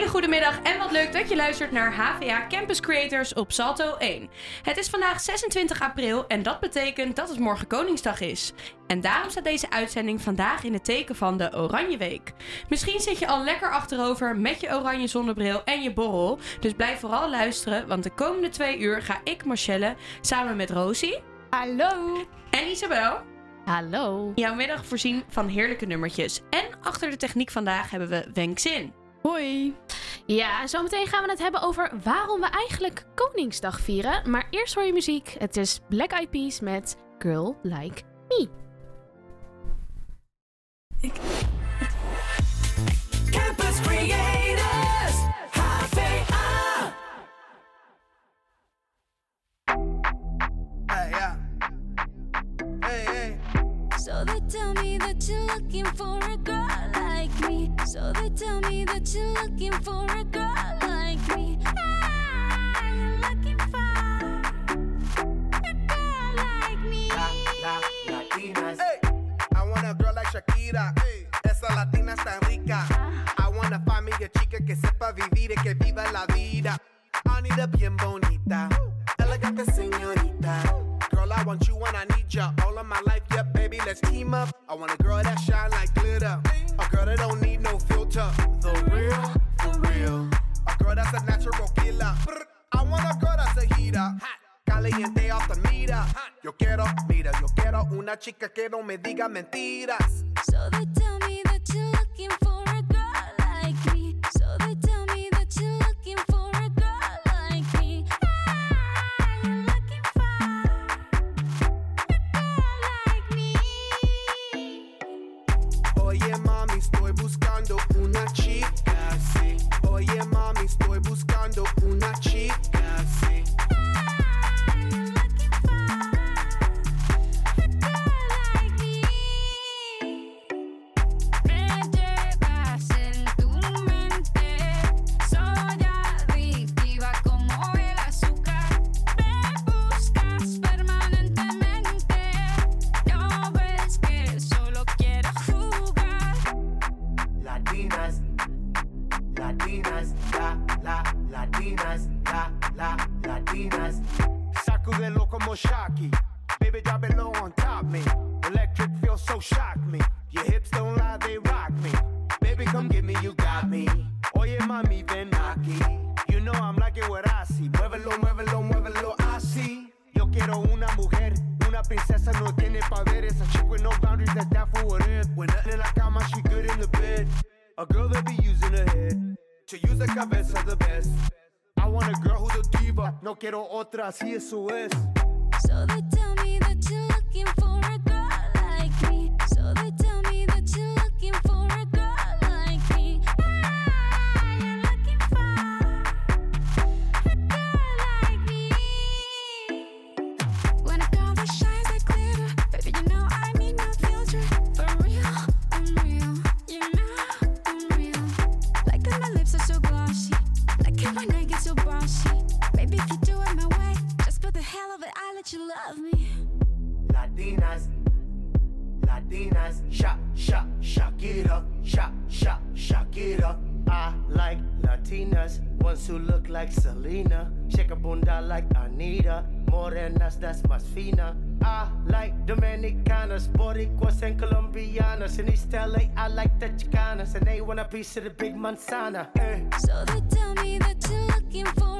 hele goede middag en wat leuk dat je luistert naar HVA Campus Creators op Salto 1. Het is vandaag 26 april en dat betekent dat het morgen Koningsdag is. En daarom staat deze uitzending vandaag in het teken van de Oranje Week. Misschien zit je al lekker achterover met je oranje zonnebril en je borrel. Dus blijf vooral luisteren, want de komende twee uur ga ik, Marcelle, samen met Rosie. Hallo. En Isabel. Hallo. Jouw middag voorzien van heerlijke nummertjes. En achter de techniek vandaag hebben we Wenk Zin. Hoi. Ja, zometeen gaan we het hebben over waarom we eigenlijk Koningsdag vieren. Maar eerst hoor je muziek. Het is Black Eyed Peas met Girl Like Me. Campus Creators, HVA. Hey, yeah. Hey, hey. So they tell me that you're looking for a girl like me. So they tell me that you're looking for a girl like me. Ah, you're looking for a girl like me. La, la, latinas. Hey. I want a girl like Shakira. Hey. Esa latina está rica. I wanna find me a chica que sepa vivir y que viva la vida. Anita bien bonita. Elegante señorita. Girl, I want you when I need ya. All of my life, yeah, baby, let's team up. I want a girl that shine like glitter. Girl that don't need no filter. The real, for real. A girl that's a natural killer. I want a girl that's a heater. Caliente off the meter. Yo quiero, mira, yo quiero una chica que no me diga mentiras. So they tell me that you're looking for quiero otra, así eso es. Of it, I let you love me. Latinas, Latinas, sha, sha, Shakira, sha, sha, Shakira. I like Latinas, ones who look like Selena. Shake a bunda like Anita. Morenas, that's más fina. I like Dominicanas, Boricuas, and Colombianas. In East LA, I like the Chicanas, and they want a piece of the big manzana. Eh. So they tell me that you're looking for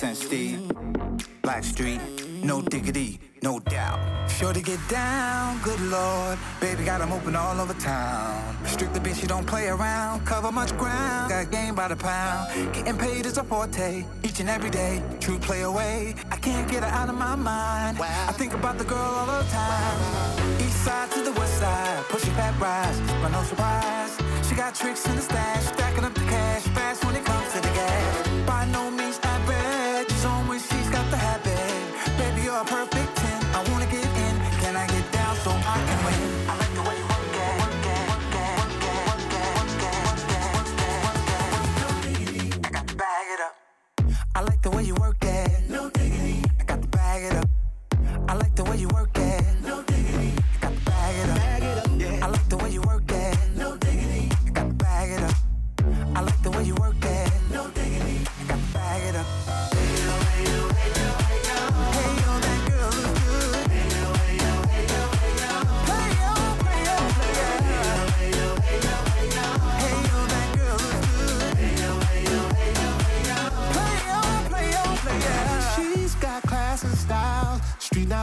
And Steve, Black Street, no diggity, no doubt. Sure to get down, good lord. Baby got 'em open all over town. Strictly bitch, you don't play around. Cover much ground, got game by the pound. Getting paid is a forte, each and every day. True play away, I can't get her out of my mind. I think about the girl all the time. East side to the west side, pushing back rise, but no surprise. She got tricks in the stash, stacking up a perfect 10. I wanna get in. Can I get down so I can win? I like the way you work it. I like the way you work it. No diggity. I got to bag it up. I like the way you work it. No diggity. I got to bag it up. Bag it up yeah. I like the way you work it.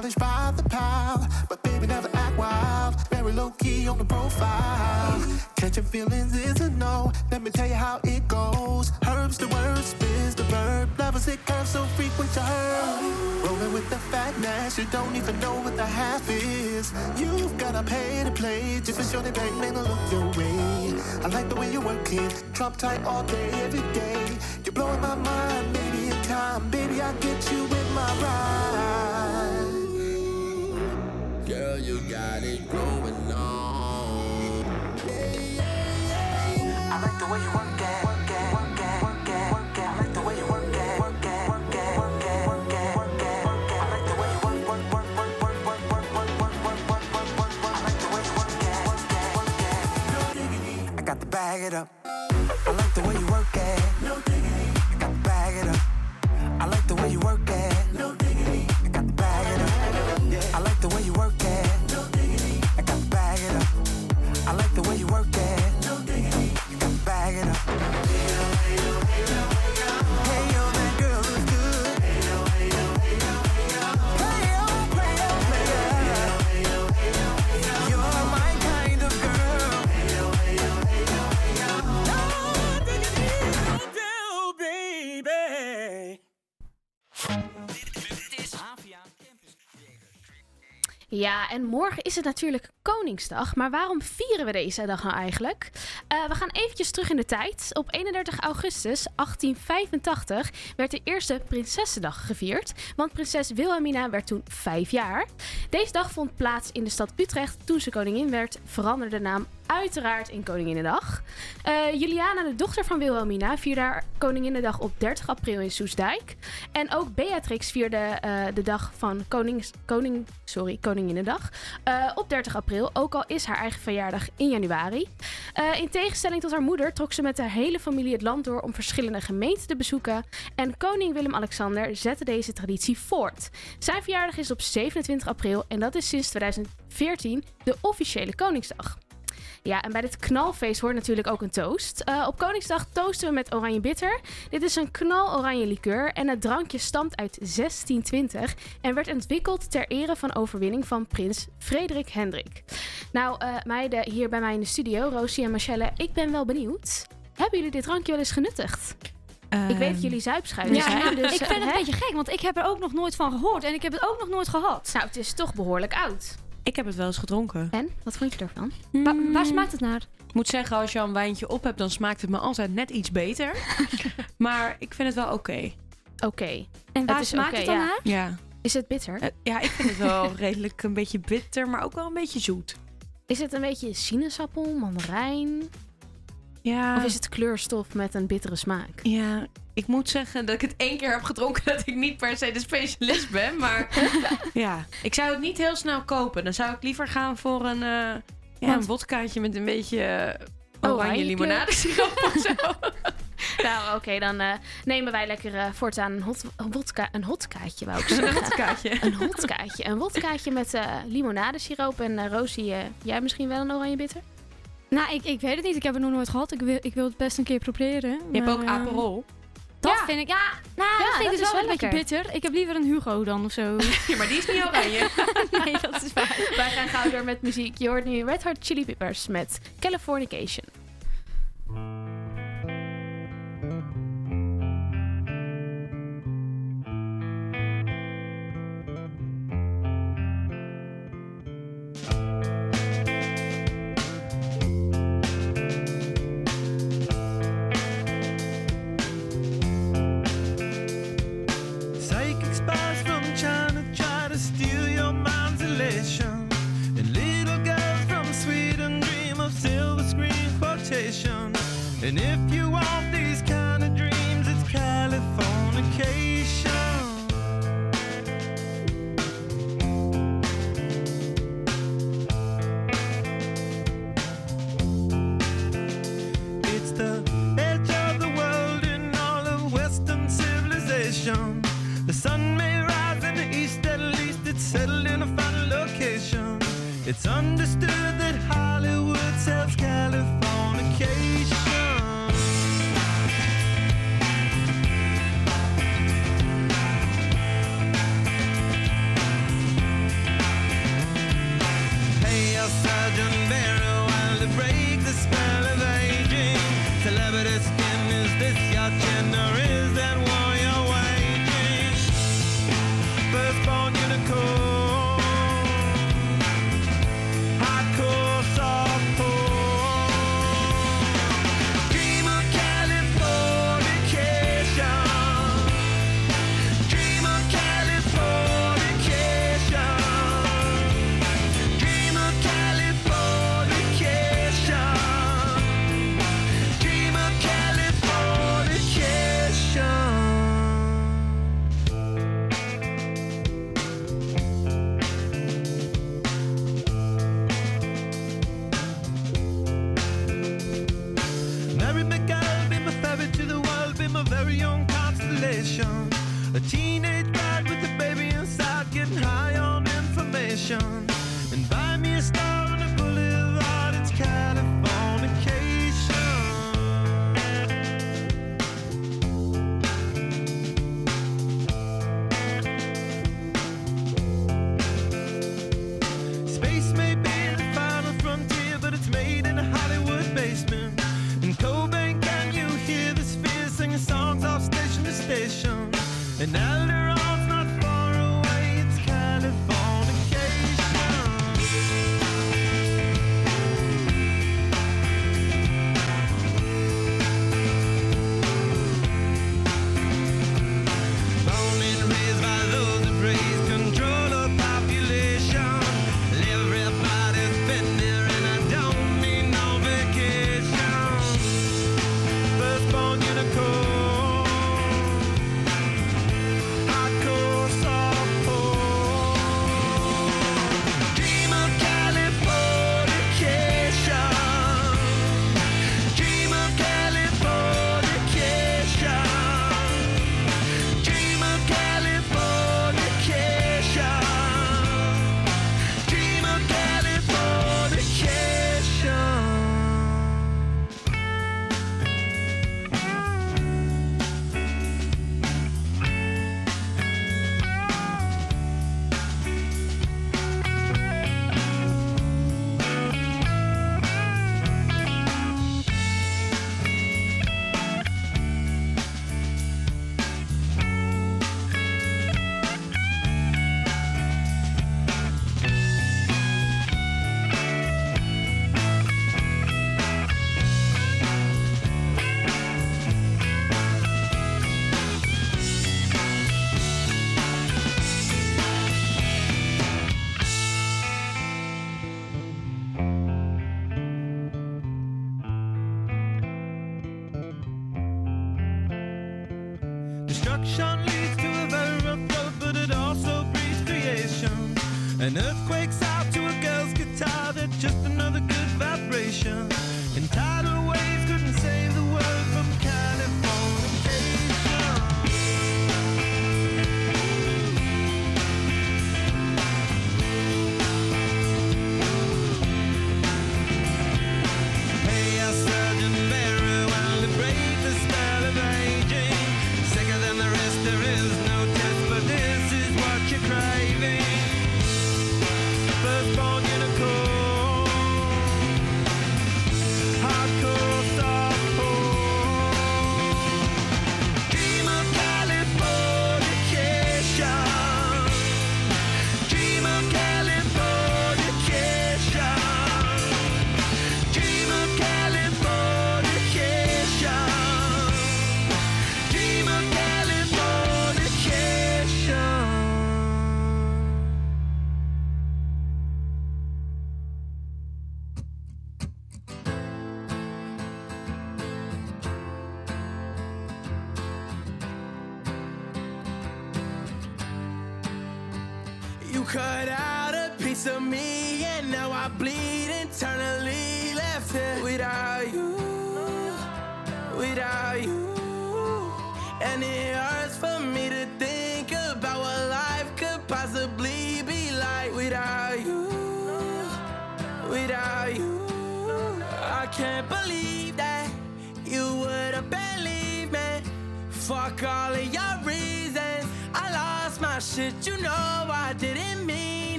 by the pile, but baby never act wild. Very low key on the profile. Catching feelings is a no. Let me tell you how it goes. Herbs the words, biz the verb. Lovers it curves so frequent to her. Rolling with the fatness, you don't even know what the half is. You've gotta pay to play just for show the bank man to look your way. I like the way you work it. drop tight all day, every day. You're blowing my mind, maybe in time, baby I get you in my ride. Girl, you got it going on. I like the way you work. Bag it up. I like the way you work it. No diggity. I got to bag it up. I like the way you work it. Ja, en morgen is het natuurlijk Koningsdag. Maar waarom vieren we deze dag nou eigenlijk? Eh, we gaan eventjes terug in de tijd. Op 31 augustus 1885 werd de eerste Prinsessendag gevierd. Want prinses Wilhelmina werd toen vijf jaar. Deze dag vond plaats in de stad Utrecht. Toen ze koningin werd, veranderde de naam uiteraard in Koninginnedag. Eh Juliana, de dochter van Wilhelmina, vierde haar Koninginnedag op 30 april in Soesdijk. En ook Beatrix vierde eh, de dag van Konings, Koning, sorry, Koninginnedag eh, op 30 april. Ook al is haar eigen verjaardag in januari. In tegenstelling tot haar moeder trok ze met haar hele familie het land door om verschillende gemeenten te bezoeken. En koning Willem-Alexander zette deze traditie voort. Zijn verjaardag is op 27 april en dat is sinds 2014 de officiële Koningsdag. Ja, en bij dit knalfeest hoort natuurlijk ook een toast. Eh, op Koningsdag toosten we met oranje bitter. Dit is een knaloranje liqueur en het drankje stamt uit 1620 en werd ontwikkeld ter ere van overwinning van prins Frederik Hendrik. Nou, eh, meiden hier bij mij in de studio, Rosie en Michelle, ik ben wel benieuwd. Hebben jullie dit drankje wel eens genuttigd? ik weet dat jullie zuipschuiven Ja, zijn. Dus, ik vind het hè? een beetje gek, want ik heb er ook nog nooit van gehoord en ik heb het ook nog nooit gehad. Nou, het is toch behoorlijk oud. Ik heb het wel eens gedronken. En, wat vond je ervan? Wa- waar smaakt het naar? Ik moet zeggen, als je al een wijntje op hebt, dan smaakt het me altijd net iets beter. maar ik vind het wel oké. Oké. En waar is smaakt het dan ja. naar? Ja. Is het bitter? Eh, ja, ik vind het wel redelijk een beetje bitter, maar ook wel een beetje zoet. Is het een beetje sinaasappel, mandarijn? Ja. Of is het kleurstof met een bittere smaak? Ja, ik moet zeggen dat ik het één keer heb gedronken dat ik niet per se de specialist ben. Maar ja, ik zou het niet heel snel kopen. Dan zou ik liever gaan voor een, ja, Want- een wodkaatje met een beetje eh, Oh, oranje limonadesiroop of zo. Nou, oké, dan eh, nemen wij lekker eh, voortaan een, hot, een, wodka, een hotkaatje, wou ik Een zeggen. wodkaatje. een hotkaatje. Een wodkaatje met limonadesiroop. En Rosie, jij misschien wel een oranje bitter? Nou, ik, ik weet het niet. Ik heb het nog nooit gehad. Ik wil, ik wil het best een keer proberen. Je hebt maar, ook eh, Aperol. Dat Ja. vind ik, ja, nou, Ja, dat vind ik dus is wel wel een beetje bitter. Ik heb liever een Hugo dan of zo. Ja, maar die is niet oranje. nee, dat is waar. Wij gaan gauw door met muziek. Je hoort nu Red Hot Chili Peppers met Californication. It's understood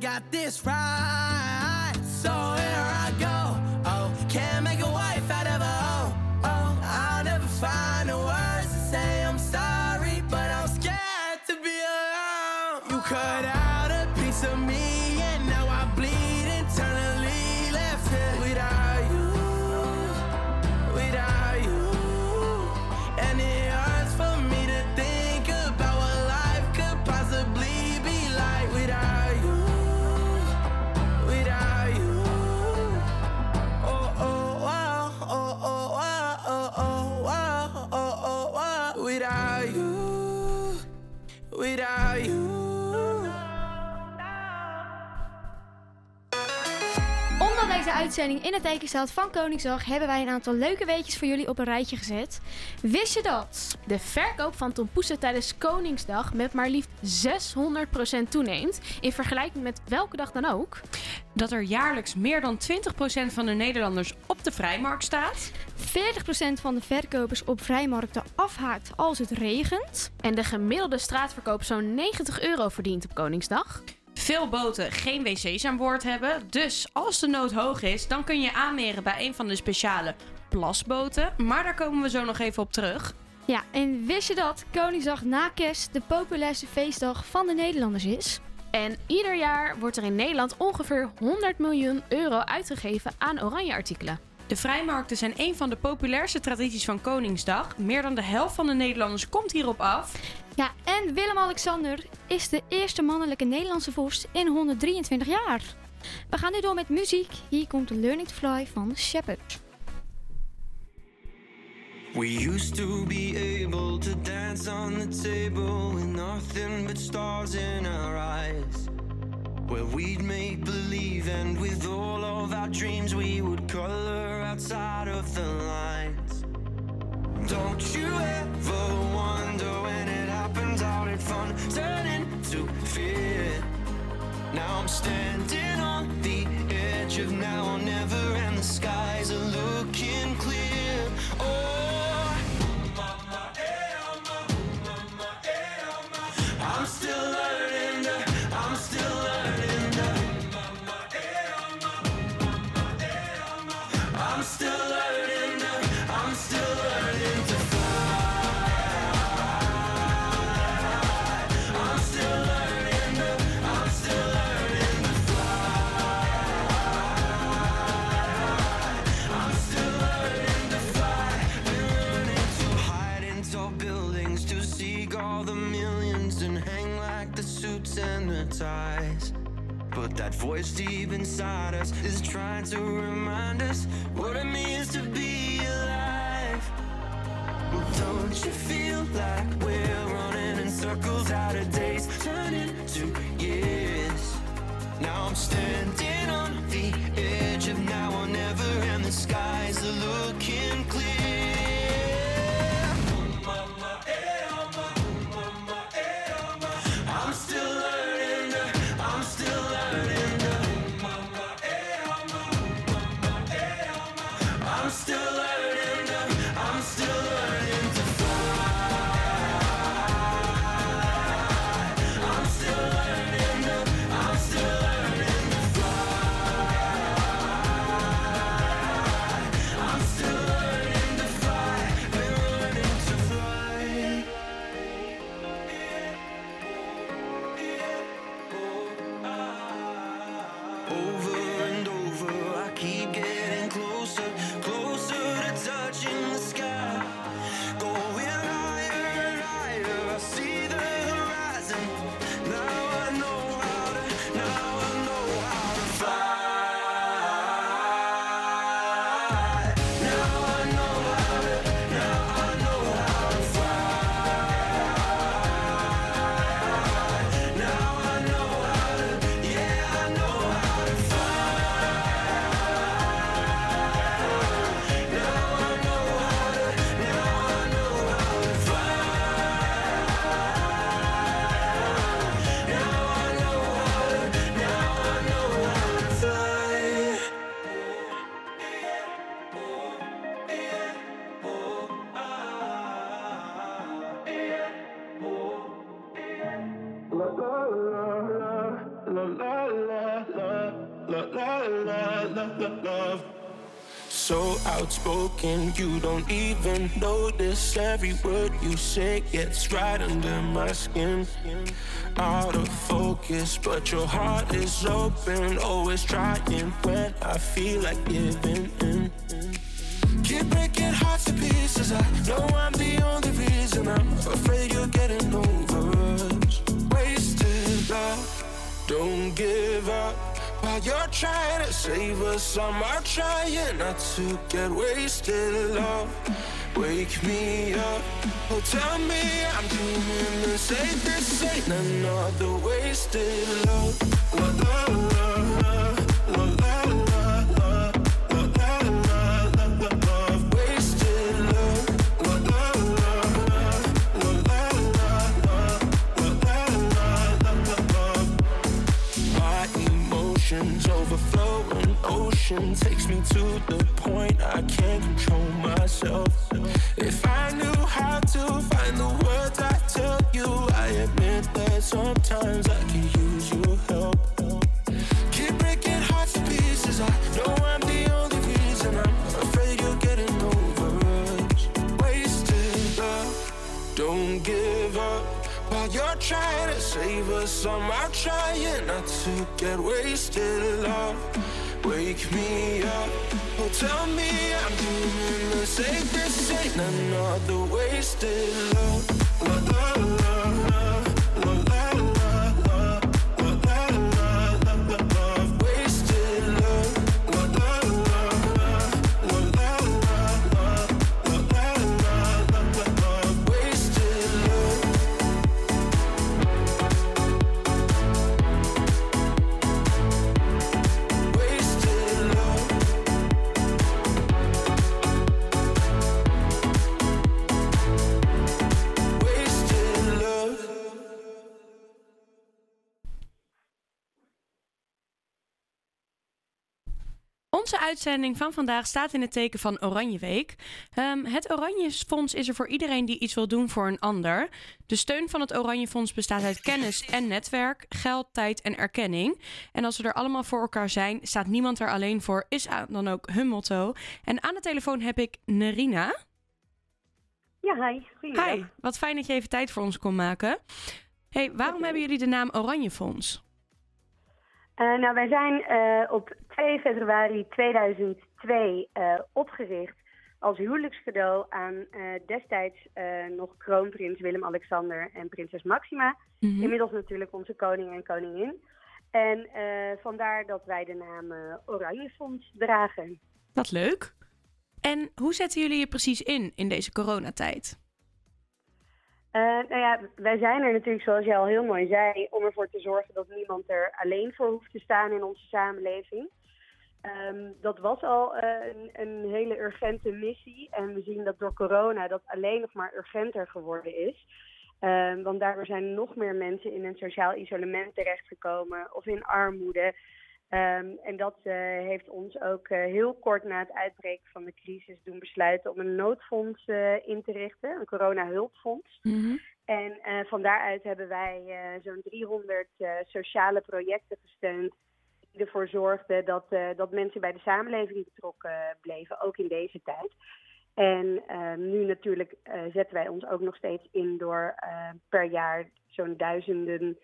got this right. In het teken staat van Koningsdag, hebben wij een aantal leuke weetjes voor jullie op een rijtje gezet. Wist je dat? De verkoop van tompoesen tijdens Koningsdag met maar liefst 600% toeneemt. In vergelijking met welke dag dan ook. Dat er jaarlijks meer dan 20% van de Nederlanders op de vrijmarkt staat. 40% van de verkopers op vrijmarkten afhaakt als het regent. En de gemiddelde straatverkoop zo'n 90 euro verdient op Koningsdag. Veel boten geen wc's aan boord hebben. Dus als de nood hoog is, dan kun je aanmeren bij een van de speciale plasboten. Maar daar komen we zo nog even op terug. Ja, en wist je dat Koningsdag na kerst de populairste feestdag van de Nederlanders is? En ieder jaar wordt er in Nederland ongeveer 100 miljoen euro uitgegeven aan oranje artikelen. De vrijmarkten zijn een van de populairste tradities van Koningsdag. Meer dan de helft van de Nederlanders komt hierop af. Ja, en Willem-Alexander is de eerste mannelijke Nederlandse vorst in 123 jaar. We gaan nu door met muziek. Hier komt Learning to Fly van Shepard. We used to be able to dance on the table with nothing but stars in our eyes. Where we'd make believe, and with all of our dreams, we would color outside of the lines. Don't you ever wonder when it happens, how did fun turn into fear? Now I'm standing on the edge of now or never, and the skies are looking clear. Oh, buildings to seek all the millions and hang like the suits and the ties. But that voice deep inside us is trying to remind us what it means to be alive. Don't you feel like we're running in circles out of days, turning to years? Now I'm standing on the edge of now or never, and the skies are looking outspoken, you don't even notice every word you say gets right under my skin. Out of focus, but your heart is open, always trying when I feel like giving in. Keep breaking hearts to pieces. I know I'm the only reason. I'm afraid you're getting over us. Wasted love, don't give up. While you're trying to save us, I'm trying not to get wasted. Love, wake me up. Oh, tell me I'm doing the same. This ain't another wasted love, love, overflowing ocean takes me to the point I can't control myself. If I knew how to find the words I tell you, I admit that sometimes I could use your help. Keep breaking hearts to pieces. I know I'm the you're trying to save us, I'm trying not to get wasted. Love, wake me up. Oh, tell me I'm doing the. This ain't another wasted. Love, Onze uitzending van vandaag staat in het teken van Oranje Week. Ehm, het Oranje Fonds is er voor iedereen die iets wil doen voor een ander. De steun van het Oranje Fonds bestaat uit kennis en netwerk, geld, tijd en erkenning. En als we er allemaal voor elkaar zijn, staat niemand er alleen voor, is dan ook hun motto. En aan de telefoon heb ik Nerina. Ja, hi. Hi, wat fijn dat je even tijd voor ons kon maken. Hey, waarom hebben jullie de naam Oranje Fonds? Eh, nou, wij zijn eh, op 2 februari 2002 eh, opgericht als huwelijkscadeau aan destijds nog kroonprins Willem-Alexander en prinses Maxima. Mhm. Inmiddels natuurlijk onze koning en koningin. En vandaar dat wij de naam Oranje Fonds dragen. Wat leuk. En hoe zetten jullie je precies in in deze coronatijd? Eh, nou ja, wij zijn er natuurlijk, zoals je al heel mooi zei, om ervoor te zorgen dat niemand er alleen voor hoeft te staan in onze samenleving. Ehm, dat was al eh, een, een hele urgente missie. En we zien dat door corona dat alleen nog maar urgenter geworden is. Ehm, want daardoor zijn nog meer mensen in een sociaal isolement terechtgekomen of in armoede. Ehm, en dat eh, heeft ons ook eh, heel kort na het uitbreken van de crisis doen besluiten om een noodfonds eh, in te richten, een corona-hulpfonds. En eh, van daaruit hebben wij zo'n 300 eh, sociale projecten gesteund. Die ervoor zorgden dat, dat mensen bij de samenleving betrokken bleven, ook in deze tijd. En eh, nu natuurlijk zetten wij ons ook nog steeds in door per jaar zo'n duizenden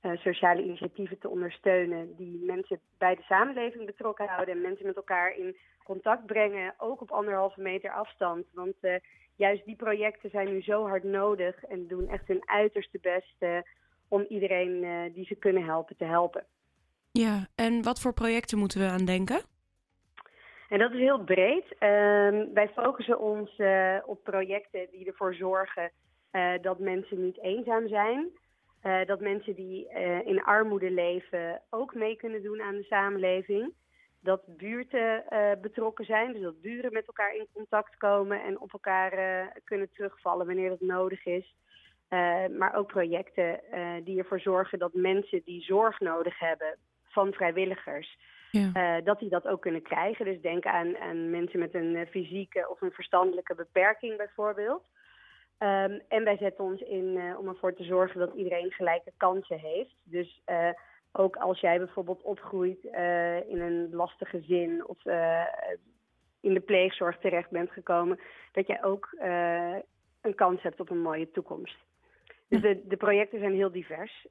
eh, sociale initiatieven te ondersteunen. Die mensen bij de samenleving betrokken houden en mensen met elkaar in contact brengen. Ook op anderhalve meter afstand. Want eh, juist die projecten zijn nu zo hard nodig en doen echt hun uiterste best eh, om iedereen die ze kunnen helpen te helpen. Ja, en wat voor projecten moeten we aan denken? En dat is heel breed. Ehm, wij focussen ons op projecten die ervoor zorgen dat mensen niet eenzaam zijn. Eh, dat mensen die eh, in armoede leven ook mee kunnen doen aan de samenleving. Dat buurten eh, betrokken zijn, dus dat buren met elkaar in contact komen en op elkaar kunnen terugvallen wanneer dat nodig is. Maar ook projecten die ervoor zorgen dat mensen die zorg nodig hebben van vrijwilligers, Ja. dat die dat ook kunnen krijgen. Dus denk aan, aan mensen met een fysieke of een verstandelijke beperking bijvoorbeeld. Ehm, en wij zetten ons in eh, om ervoor te zorgen dat iedereen gelijke kansen heeft. Dus eh, ook als jij bijvoorbeeld opgroeit eh, in een lastig gezin of in de pleegzorg terecht bent gekomen, dat jij ook een kans hebt op een mooie toekomst. Dus de, de projecten zijn heel divers,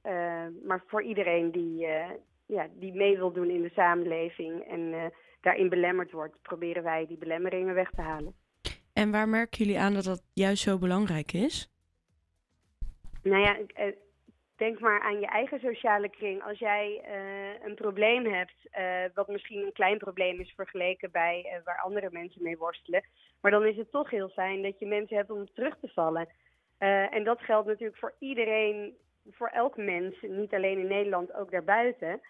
maar voor iedereen die, ja, die mee wil doen in de samenleving en daarin belemmerd wordt, proberen wij die belemmeringen weg te halen. En waar merken jullie aan dat dat juist zo belangrijk is? Nou ja, eh, denk maar aan je eigen sociale kring. Als jij eh, een probleem hebt, eh, wat misschien een klein probleem is vergeleken bij waar andere mensen mee worstelen. Maar dan is het toch heel fijn dat je mensen hebt om terug te vallen. En dat geldt natuurlijk voor iedereen, voor elk mens, niet alleen in Nederland, ook daarbuiten.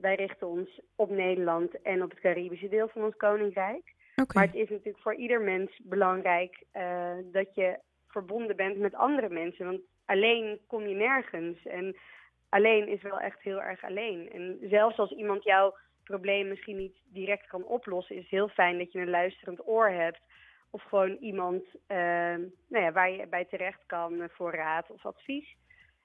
Wij richten ons op Nederland en op het Caribische deel van ons koninkrijk. Maar het is natuurlijk voor ieder mens belangrijk eh, dat je verbonden bent met andere mensen. Want alleen kom je nergens. En alleen is wel echt heel erg alleen. En zelfs als iemand jouw probleem misschien niet direct kan oplossen, is het heel fijn dat je een luisterend oor hebt. Of gewoon iemand eh, nou ja, waar je bij terecht kan voor raad of advies.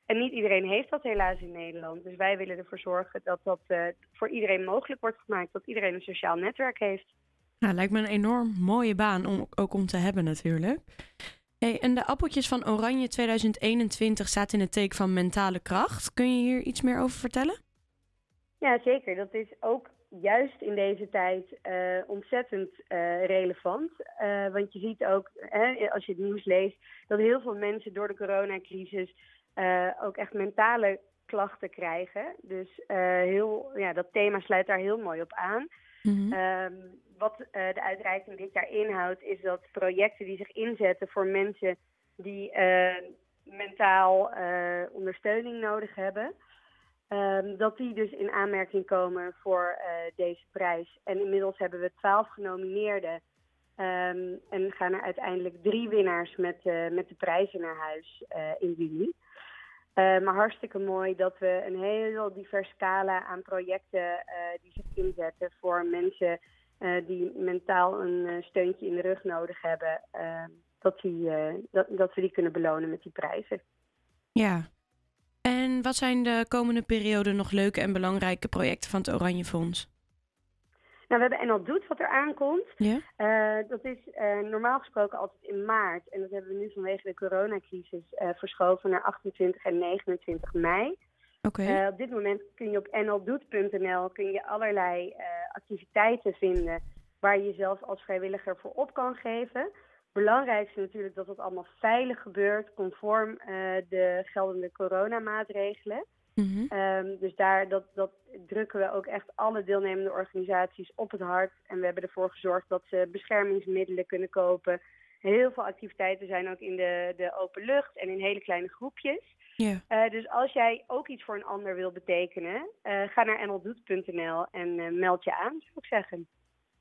En niet iedereen heeft dat helaas in Nederland. Dus wij willen ervoor zorgen dat dat eh, voor iedereen mogelijk wordt gemaakt. Dat iedereen een sociaal netwerk heeft. Nou, lijkt me een enorm mooie baan om ook om te hebben natuurlijk. Hey, en de appeltjes van Oranje 2021 staat in het teken van mentale kracht. Kun je hier iets meer over vertellen? Ja, zeker. Dat is ook juist in deze tijd eh, ontzettend eh, relevant. Eh, want je ziet ook, hè, als je het nieuws leest, dat heel veel mensen door de coronacrisis ook echt mentale klachten krijgen. Dus heel, ja, dat thema sluit daar heel mooi op aan. Ehm, wat eh, de uitreiking dit jaar inhoudt, is dat projecten die zich inzetten voor mensen die eh, mentaal eh, ondersteuning nodig hebben, ehm, dat die dus in aanmerking komen voor deze prijs. En inmiddels hebben we twaalf genomineerden. ehm, en gaan er uiteindelijk drie winnaars met, met de prijzen naar huis in juli. Eh, maar hartstikke mooi dat we een heel divers scala aan projecten die zich inzetten voor mensen die mentaal een eh, steuntje in de rug nodig hebben, eh, dat, die, eh, dat, dat we die kunnen belonen met die prijzen. Ja. En wat zijn de komende periode nog leuke en belangrijke projecten van het Oranje Fonds? Nou, we hebben NL Doet wat er aankomt. Ja. Eh, dat is eh, normaal gesproken altijd in maart. En dat hebben we nu vanwege de coronacrisis eh, verschoven naar 28 en 29 mei. Eh, op dit moment kun je op nldoet.nl kun je allerlei eh, activiteiten vinden waar je jezelf als vrijwilliger voor op kan geven. Belangrijk is natuurlijk dat het allemaal veilig gebeurt, conform eh, de geldende coronamaatregelen. Ehm, dus daar dat, dat drukken we ook echt alle deelnemende organisaties op het hart. En we hebben ervoor gezorgd dat ze beschermingsmiddelen kunnen kopen. Heel veel activiteiten zijn ook in de, de open lucht en in hele kleine groepjes. Ja. Eh, dus als jij ook iets voor een ander wil betekenen, eh, ga naar nldoet.nl en eh, meld je aan, zou ik zeggen.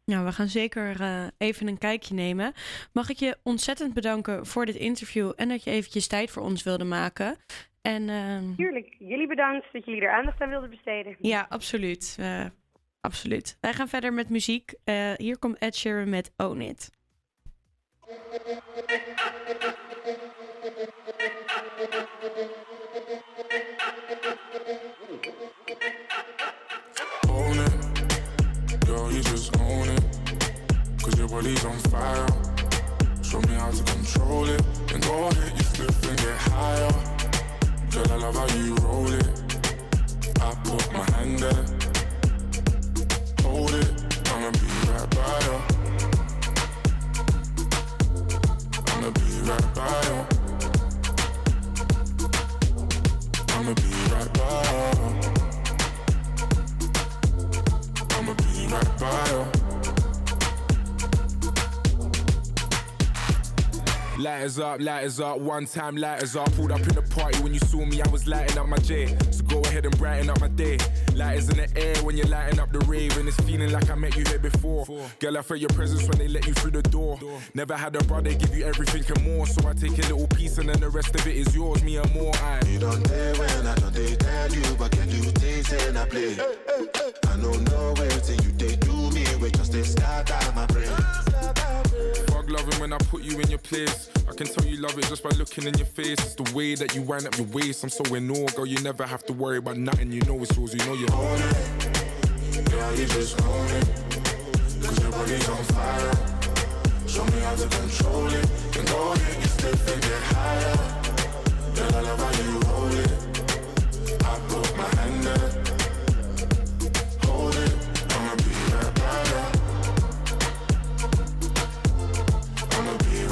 Nou, we gaan zeker even een kijkje nemen. Mag ik je ontzettend bedanken voor dit interview en dat je eventjes tijd voor ons wilde maken. En ehm, Tuurlijk, jullie bedankt dat jullie er aandacht aan wilden besteden. ja, absoluut. Absoluut. Wij gaan verder met muziek. Hier komt Ed Sheeran met Own It. Own it, girl, you just own it. Cause your body's on fire. Show me how to control it. And go ahead, you flip and get higher. Girl, I love how you roll it. I put my hand there. Hold it, I'ma be right by you. I'ma be right by you. I'ma be right by. I'ma be right by. Lighters up, lighters up, one time lighters up. Pulled up in the party when you saw me, I was lighting up my J. So go ahead and brighten up my day. Lighters in the air when you're lighting up the rave, and it's feeling like I met you here before. Girl, I felt your presence when they let you through the door. Never had a brother give you everything and more, so I take a little piece and then the rest of it is yours, me and more. I. You don't dare when I don't tell you, but can you taste and I play? I don't know where till you they do me, we just start out my brain when I put you in your place. I can tell you love it just by looking in your face. It's the way that you wind up your waist. I'm so in awe, girl. You never have to worry about nothing. You know it's yours. You know you're on it. Girl, you just own it. Cause your body's on fire. Show me how to control it. And go you get stiff and get higher. Girl, I love how you hold it. I put my hand there.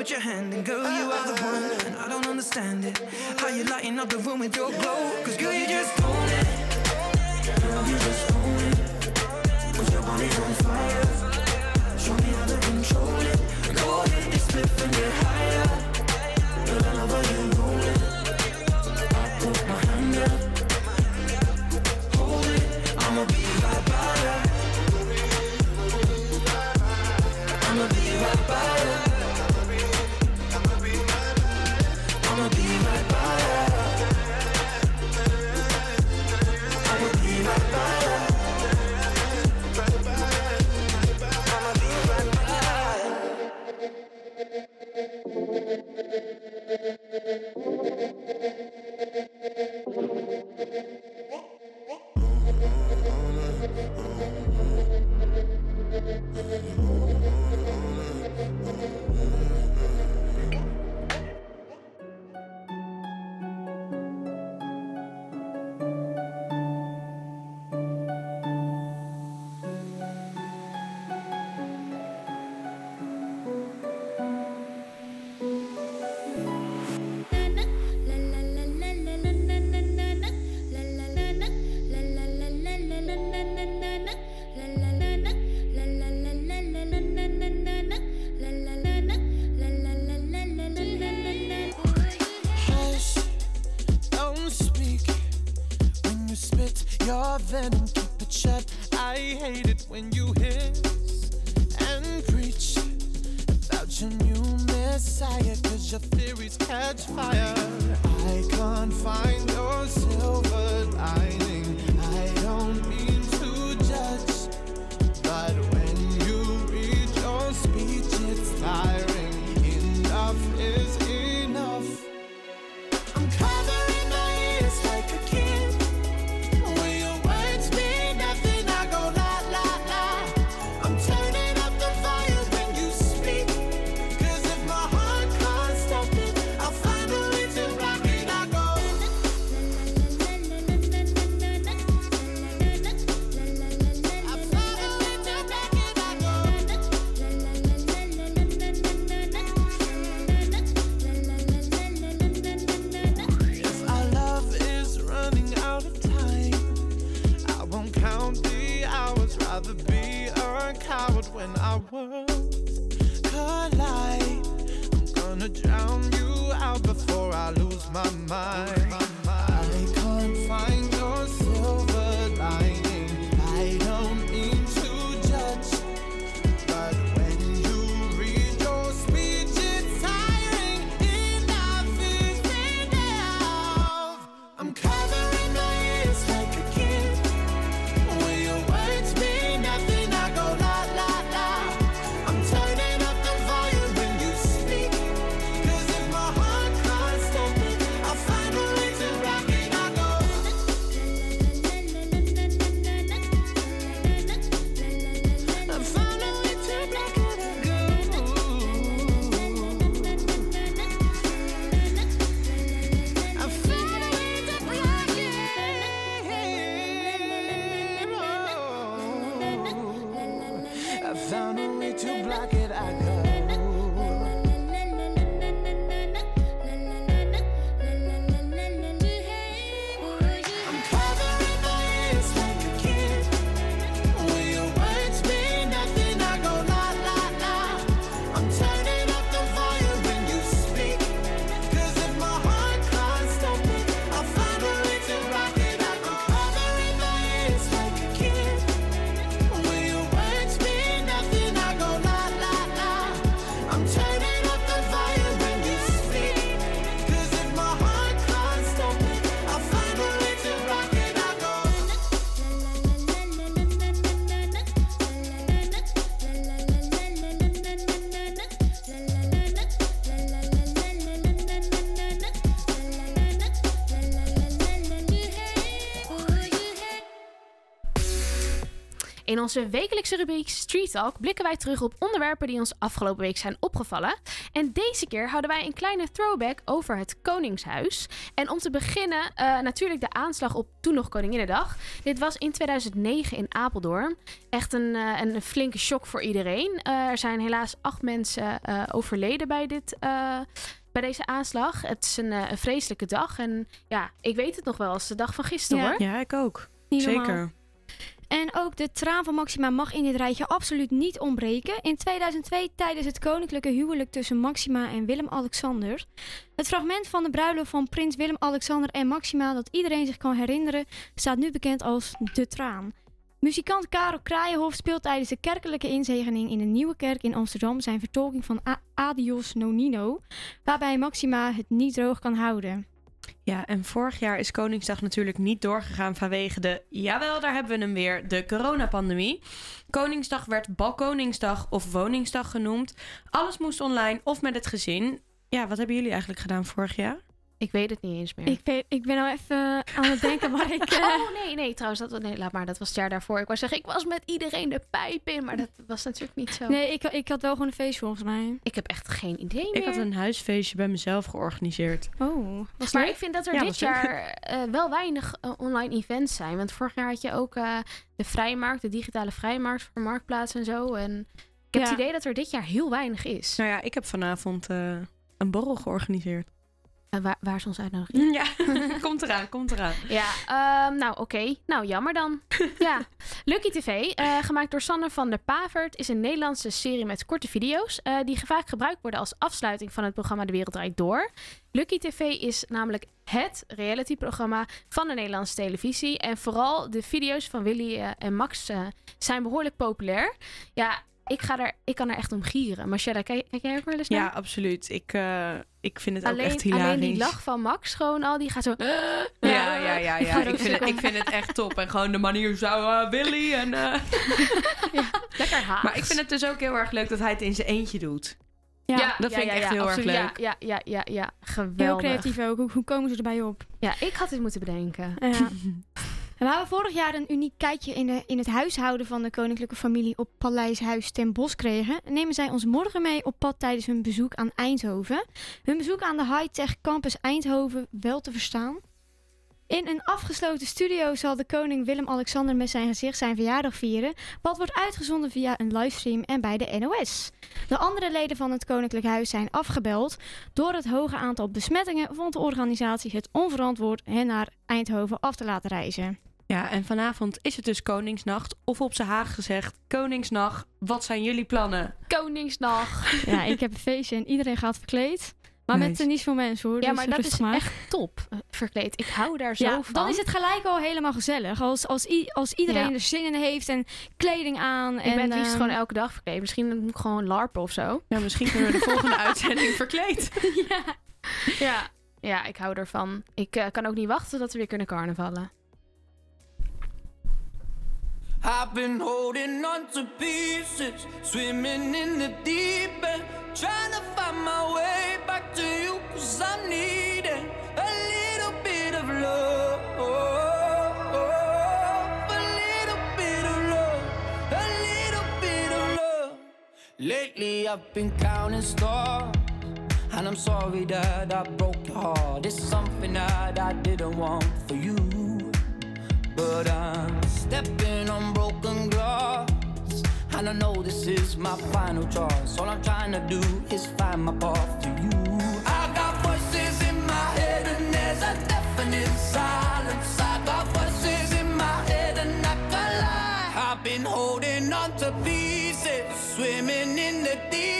put your hand and girl, you are the one. And I don't understand it. How you lighting up the room with your glow. Cause girl, you just I've In onze wekelijkse rubriek Street Talk blikken wij terug op onderwerpen die ons afgelopen week zijn opgevallen. En deze keer houden wij een kleine throwback over het Koningshuis. En om te beginnen, eh, natuurlijk de aanslag op toen nog Koninginnedag. Dit was in 2009 in Apeldoorn. Echt een, eh, een flinke shock voor iedereen. Eh, er zijn helaas acht mensen eh, overleden bij, dit, eh, bij deze aanslag. Het is een, eh, een vreselijke dag. En ja, ik weet het nog wel als de dag van gisteren Ja. hoor. Ja, ik ook. Niet Zeker. normaal. En ook de traan van Maxima mag in dit rijtje absoluut niet ontbreken. In 2002 tijdens het koninklijke huwelijk tussen Maxima en Willem-Alexander. Het fragment van de bruiloft van prins Willem-Alexander en Maxima dat iedereen zich kan herinneren staat nu bekend als De Traan. Muzikant Karel Kraaienhof speelt tijdens de kerkelijke inzegening in de Nieuwe Kerk in Amsterdam zijn vertolking van Adios Nonino, waarbij Maxima het niet droog kan houden. Ja, en vorig jaar is Koningsdag natuurlijk niet doorgegaan vanwege de, jawel, daar hebben we hem weer, de coronapandemie. Koningsdag werd Balkoningsdag of Woningsdag genoemd. Alles moest online of met het gezin. Ja, wat hebben jullie eigenlijk gedaan vorig jaar? Ik weet het niet eens meer. Ik ben, ik ben nou even aan het denken waar ik... eh, Oh nee, nee, trouwens, dat, nee, laat maar. Dat was het jaar daarvoor. Ik wou zeggen, ik was met iedereen de pijp in, maar dat was natuurlijk niet zo. Nee, ik, ik had wel gewoon een feest volgens mij. Ik heb echt geen idee Ik meer. had een huisfeestje bij mezelf georganiseerd. Oh, was maar leuk? ik vind dat er Ja, dit was jaar eh, wel weinig eh, online events zijn. Want vorig jaar had je ook eh, de vrijmarkt, de digitale vrijmarkt voor Marktplaats en zo. En ik heb Ja. het idee dat er dit jaar heel weinig is. Nou ja, ik heb vanavond eh, een borrel georganiseerd. Eh, waar, waar is ons uitnodiging? Ja, komt eraan, komt eraan. Ja, ehm, nou oké. Nou, jammer dan. ja. Lucky TV, eh, gemaakt door Sanne van der Pavert, is een Nederlandse serie met korte video's. eh, die vaak gebruikt worden als afsluiting van het programma De Wereld Draait Door. Lucky TV is namelijk het realityprogramma van de Nederlandse televisie. En vooral de video's van Willy en Max zijn behoorlijk populair. Ja, ik, ga er, ik kan er echt om gieren. Marcella, kijk, kijk jij ook wel eens naar? Ja, absoluut. Ik, eh, ik vind het ook echt hilarisch. alleen die lach van Max, gewoon al, die gaat zo... Ja, ja, ja, ja. Ik vind, het, ik vind het echt top. En gewoon de manier zou uh, Willy en... eh, Lekker haast. Maar ik vind het dus ook heel erg leuk dat hij het in zijn eentje doet. Ja, dat vind ik echt heel absoluut. erg leuk. Ja, ja, ja, ja, ja. geweldig. Heel creatief ook. Hoe, hoe komen ze erbij op? Ja, ik had dit moeten bedenken. We hebben vorig jaar een uniek kijkje in, de, in het huishouden van de koninklijke familie op Paleishuis ten Bosch kregen. Nemen zij ons morgen mee op pad tijdens hun bezoek aan Eindhoven. Hun bezoek aan de high-tech campus Eindhoven wel te verstaan. In een afgesloten studio zal de koning Willem-Alexander met zijn gezicht zijn verjaardag vieren, wat wordt uitgezonden via een livestream en bij de NOS. De andere leden van het koninklijk huis zijn afgebeld. Door het hoge aantal besmettingen vond de organisatie het onverantwoord hen naar Eindhoven af te laten reizen. Ja, en vanavond is het dus Koningsnacht. Of op z'n Haag gezegd, Koningsnacht, wat zijn jullie plannen? Koningsdag. Ja, ik heb een feestje en iedereen gaat verkleed. Maar met Nice. eh, niet veel mensen hoor. Ja, dus maar dat is maar. echt top. eh, Verkleed. Ik hou daar zo Ja, van. dan is het gelijk al helemaal gezellig. Als, als, i- als iedereen Ja. er zin in heeft en kleding aan. Ik en, ben het liefst ehm, gewoon elke dag verkleed. Misschien moet ik gewoon larpen of zo. Ja, misschien kunnen we de volgende uitzending verkleed. Ja. Ja, ik hou ervan. Ik eh, kan ook niet wachten tot we weer kunnen carnavallen. I've been holding on to pieces, swimming in the deep end, trying to find my way back to you, cause I'm needing a little bit of love. A little bit of love, a little bit of love. Lately I've been counting stars, and I'm sorry that I broke your heart. It's something that I didn't want for you. But I'm stepping on broken glass. And I know this is my final choice. All I'm trying to do is find my path to you. I got voices in my head, and there's a deafening silence. I got voices in my head, and I can't lie. I've been holding on to pieces, swimming in the deep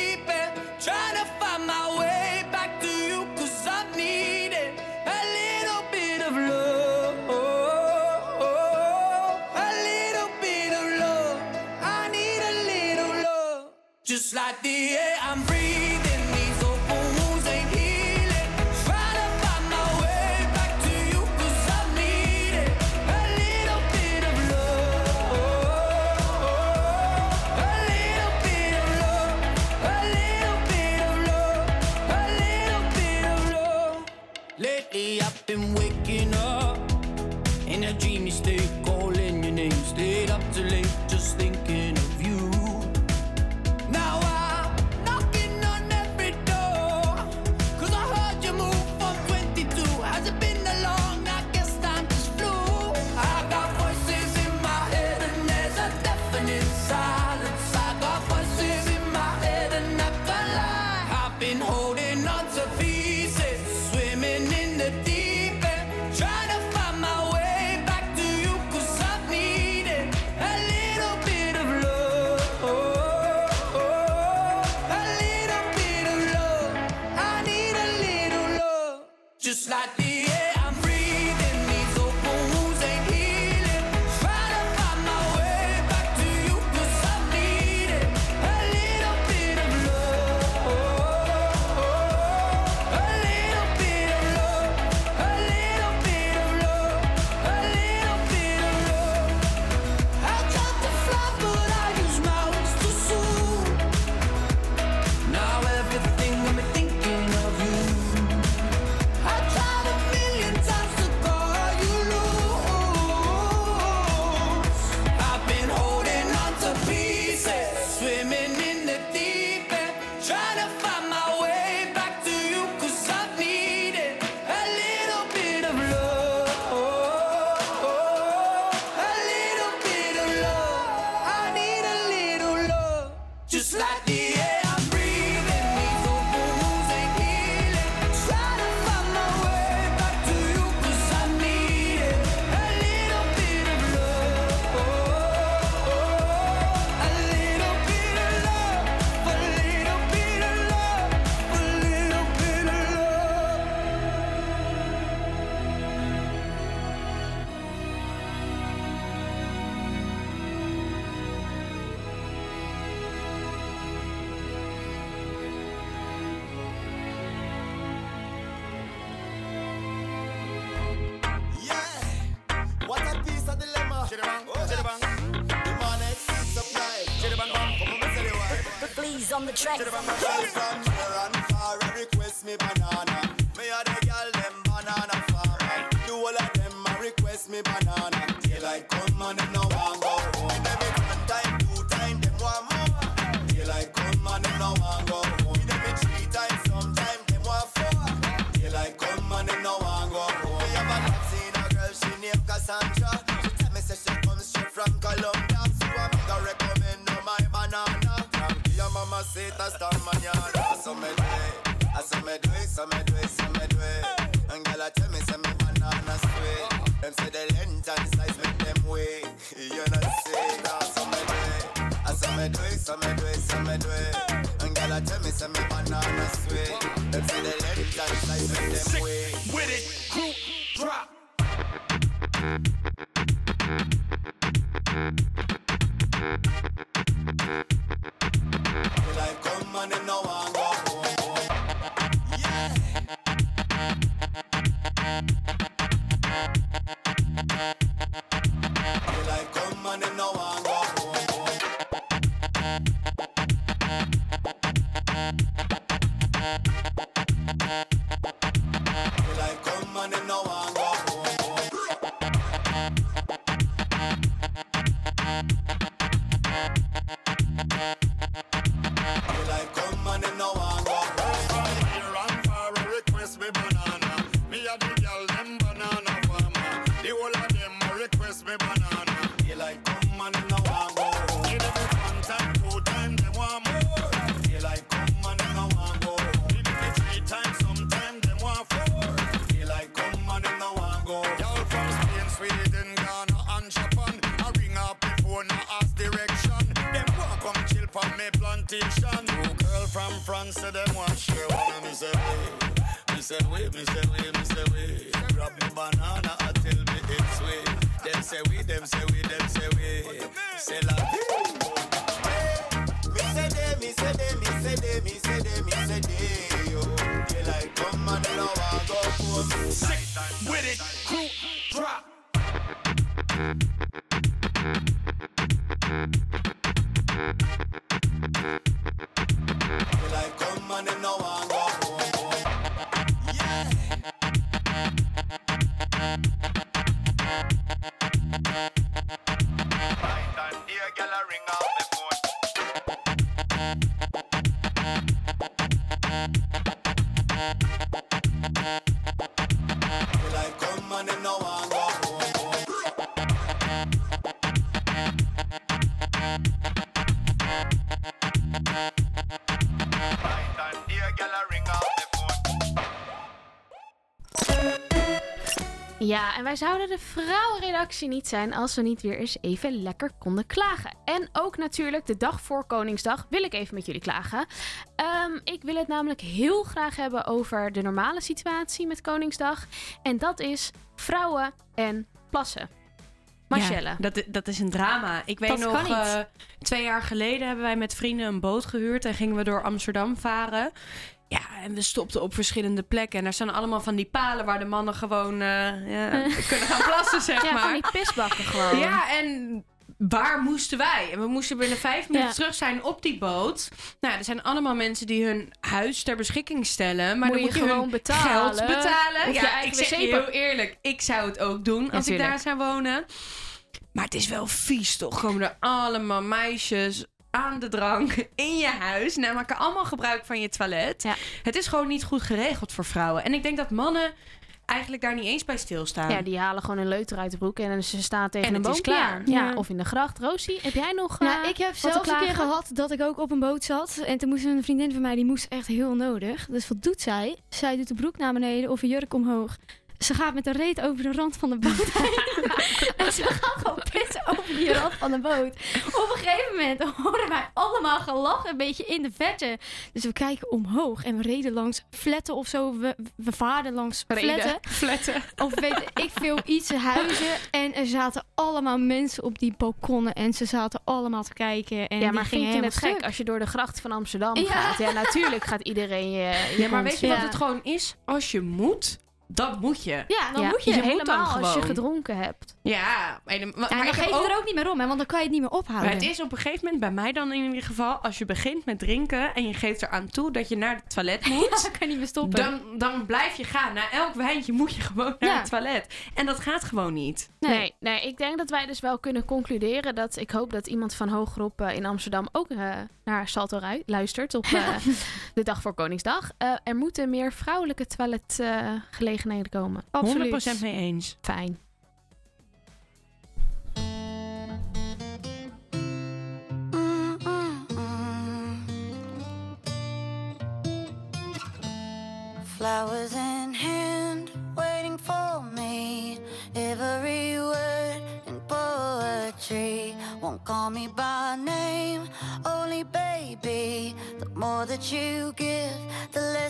say we, them say we. Wij zouden de vrouwenredactie niet zijn als we niet weer eens even lekker konden klagen. En ook natuurlijk de dag voor Koningsdag wil ik even met jullie klagen. Ehm, ik wil het namelijk heel graag hebben over de normale situatie met Koningsdag. En dat is vrouwen en plassen. Marcelle. Ja, dat, dat is een drama. Ik weet Dat nog, eh, twee jaar geleden hebben wij met vrienden een boot gehuurd en gingen we door Amsterdam varen. Ja, en we stopten op verschillende plekken. En daar staan allemaal van die palen waar de mannen gewoon eh, ja, kunnen gaan plassen, zeg Ja, maar. van die pisbakken gewoon. Ja, en waar moesten wij? En we moesten binnen vijf minuten Ja. terug zijn op die boot. Nou, er zijn allemaal mensen die hun huis ter beschikking stellen. Maar Moet dan moet je gewoon betalen. geld betalen. Of ja, ik zeg je heel eerlijk. Ik zou het ook doen als ik daar zou wonen. Maar het is wel vies, toch? Komen er allemaal meisjes aan de drank in je huis. Nou, maken allemaal gebruik van je toilet. Het is gewoon niet goed geregeld voor vrouwen. En ik denk dat mannen eigenlijk daar niet eens bij stilstaan. Ja, die halen gewoon een leuter uit de broek en ze staan tegen En een het is boompje klaar. Ja. Ja. Of in de gracht. Rosie, heb jij nog Nou, eh, ik heb zelfs een keer gehad dat ik ook op een boot zat. En toen moest een vriendin van mij, die moest echt heel nodig. Dus wat doet zij? Zij doet de broek naar beneden of een jurk omhoog. Ze gaat met de reet over de rand van de boot heen. en ze gaat gewoon pissen over die rand van de boot. Op een gegeven moment hoorden wij allemaal gelach een beetje in de verte. Dus we kijken omhoog en we reden langs fletten of zo. We, we vaarden langs fletten. Fletten. Of weet ik veel, iets huizen. En er zaten allemaal mensen op die balkonnen. En ze zaten allemaal te kijken. En ja, die maar gingen vind je het gek als je door de gracht van Amsterdam Ja. gaat? Ja, natuurlijk gaat iedereen je. je Ja, maar weet je wat het gewoon is? Als je moet, dat moet je. Ja, dan Ja, moet je. je helemaal als je gedronken hebt. Ja, maar, maar, Ja, maar dan geef je ook- er ook niet meer om, hè, want dan kan je het niet meer ophouden. Maar het is op een gegeven moment, bij mij dan in ieder geval, als je begint met drinken en je geeft eraan toe dat je naar het toilet moet, dan kan je niet meer stoppen. dan, dan blijf je gaan. Na elk wijntje moet je gewoon naar Ja. het toilet. En dat gaat gewoon niet. Nee. nee, ik denk dat wij dus wel kunnen concluderen dat ik hoop dat iemand van hogerop eh, in Amsterdam ook eh, naar Salto luistert op eh, de dag voor Koningsdag. Eh, er moeten meer vrouwelijke toiletgelegenheden komen. 100% mee eens. Fijn. Flowers in hand, waiting for me. Every word in poetry won't call me by name, only baby. The more that you give, the less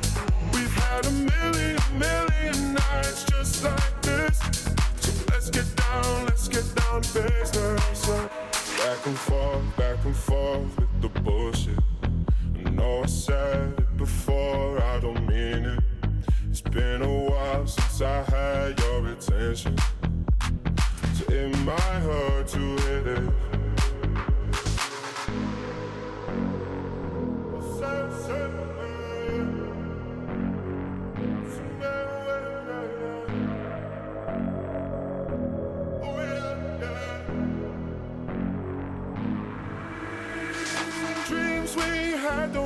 We've had a million, million nights just like this. So let's get down, let's get down. Back and forth, back and forth with the bullshit. I know I said it before, I don't mean it. It's been a while since I had your attention. So it might hurt to hit it.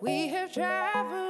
We have traveled.